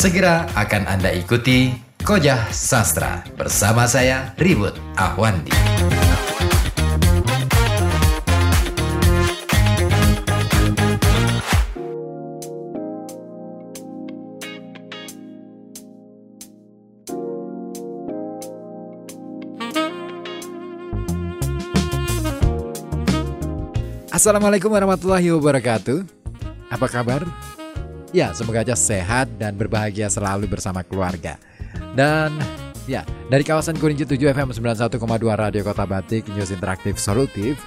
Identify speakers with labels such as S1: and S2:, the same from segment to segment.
S1: Segera akan Anda ikuti Kojah Sastra bersama saya Ribut Ahwandi.
S2: Assalamualaikum warahmatullahi wabarakatuh. Apa kabar? Ya, semoga aja sehat dan berbahagia selalu bersama keluarga. Dan ya, dari kawasan Kuninci 7 FM 91,2 Radio Kota Batik News Interaktif Solutif.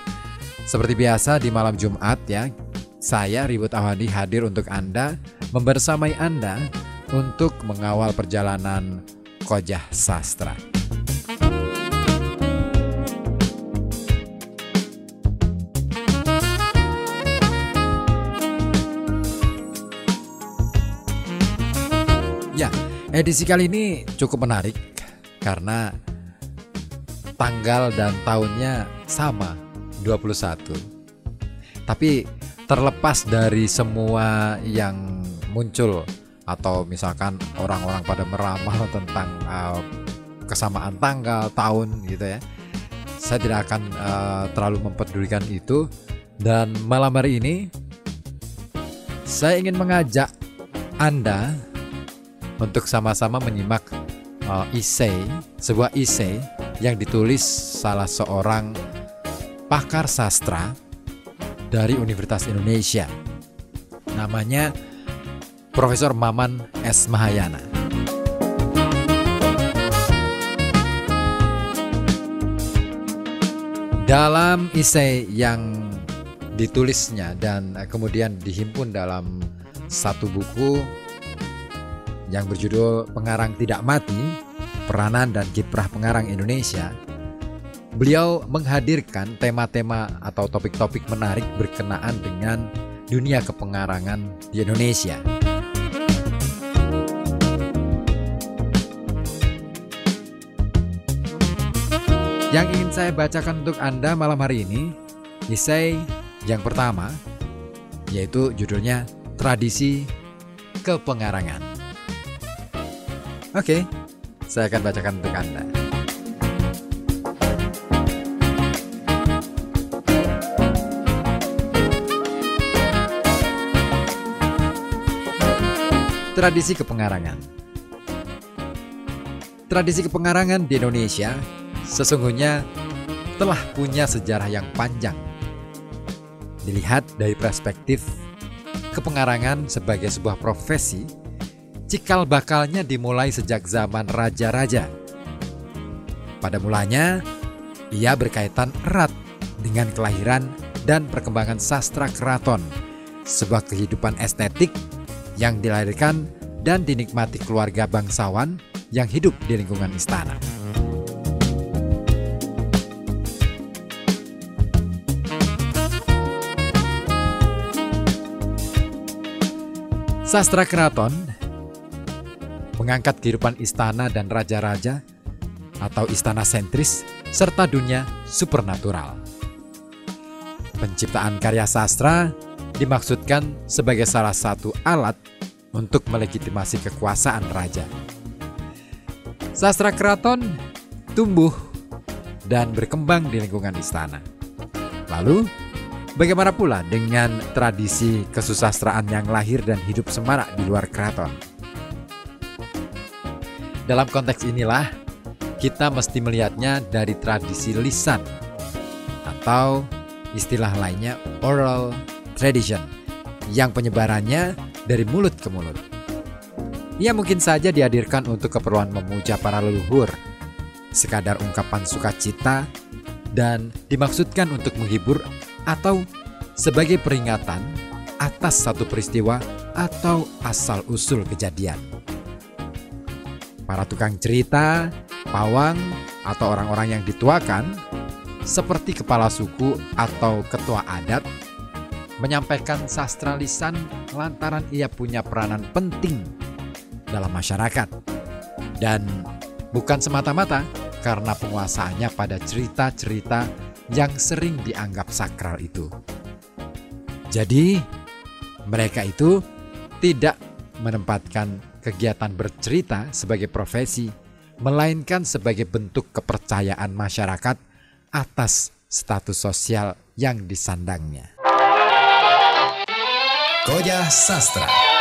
S2: Seperti biasa di malam Jumat ya, saya Ribut Awadi hadir untuk Anda, membersamai Anda untuk mengawal perjalanan Kojah Sastra. Edisi kali ini cukup menarik karena tanggal dan tahunnya sama, 21. Tapi terlepas dari semua yang muncul atau misalkan orang-orang pada meramal tentang uh, kesamaan tanggal, tahun gitu ya. Saya tidak akan uh, terlalu mempedulikan itu dan malam hari ini saya ingin mengajak Anda untuk sama-sama menyimak uh, isei, sebuah isei yang ditulis salah seorang pakar sastra dari Universitas Indonesia. Namanya Profesor Maman S. Mahayana. Dalam isei yang ditulisnya dan kemudian dihimpun dalam satu buku yang berjudul Pengarang Tidak Mati, Peranan dan Kiprah Pengarang Indonesia, beliau menghadirkan tema-tema atau topik-topik menarik berkenaan dengan dunia kepengarangan di Indonesia. Yang ingin saya bacakan untuk Anda malam hari ini, isai yang pertama, yaitu judulnya Tradisi Kepengarangan. Oke, saya akan bacakan untuk Anda. Tradisi kepengarangan Tradisi kepengarangan di Indonesia sesungguhnya telah punya sejarah yang panjang. Dilihat dari perspektif kepengarangan sebagai sebuah profesi cikal bakalnya dimulai sejak zaman raja-raja. Pada mulanya, ia berkaitan erat dengan kelahiran dan perkembangan sastra keraton, sebuah kehidupan estetik yang dilahirkan dan dinikmati keluarga bangsawan yang hidup di lingkungan istana. Sastra keraton mengangkat kehidupan istana dan raja-raja atau istana sentris serta dunia supernatural. Penciptaan karya sastra dimaksudkan sebagai salah satu alat untuk melegitimasi kekuasaan raja. Sastra keraton tumbuh dan berkembang di lingkungan istana. Lalu, bagaimana pula dengan tradisi kesusastraan yang lahir dan hidup semarak di luar keraton? Dalam konteks inilah, kita mesti melihatnya dari tradisi lisan atau istilah lainnya oral tradition yang penyebarannya dari mulut ke mulut. Ia mungkin saja dihadirkan untuk keperluan memuja para leluhur, sekadar ungkapan sukacita, dan dimaksudkan untuk menghibur atau sebagai peringatan atas satu peristiwa atau asal-usul kejadian. Para tukang cerita, pawang, atau orang-orang yang dituakan, seperti kepala suku atau ketua adat, menyampaikan sastra lisan lantaran ia punya peranan penting dalam masyarakat. Dan bukan semata-mata karena penguasaannya pada cerita-cerita yang sering dianggap sakral itu. Jadi, mereka itu tidak menempatkan kegiatan bercerita sebagai profesi, melainkan sebagai bentuk kepercayaan masyarakat atas status sosial yang disandangnya.
S1: Koja Sastra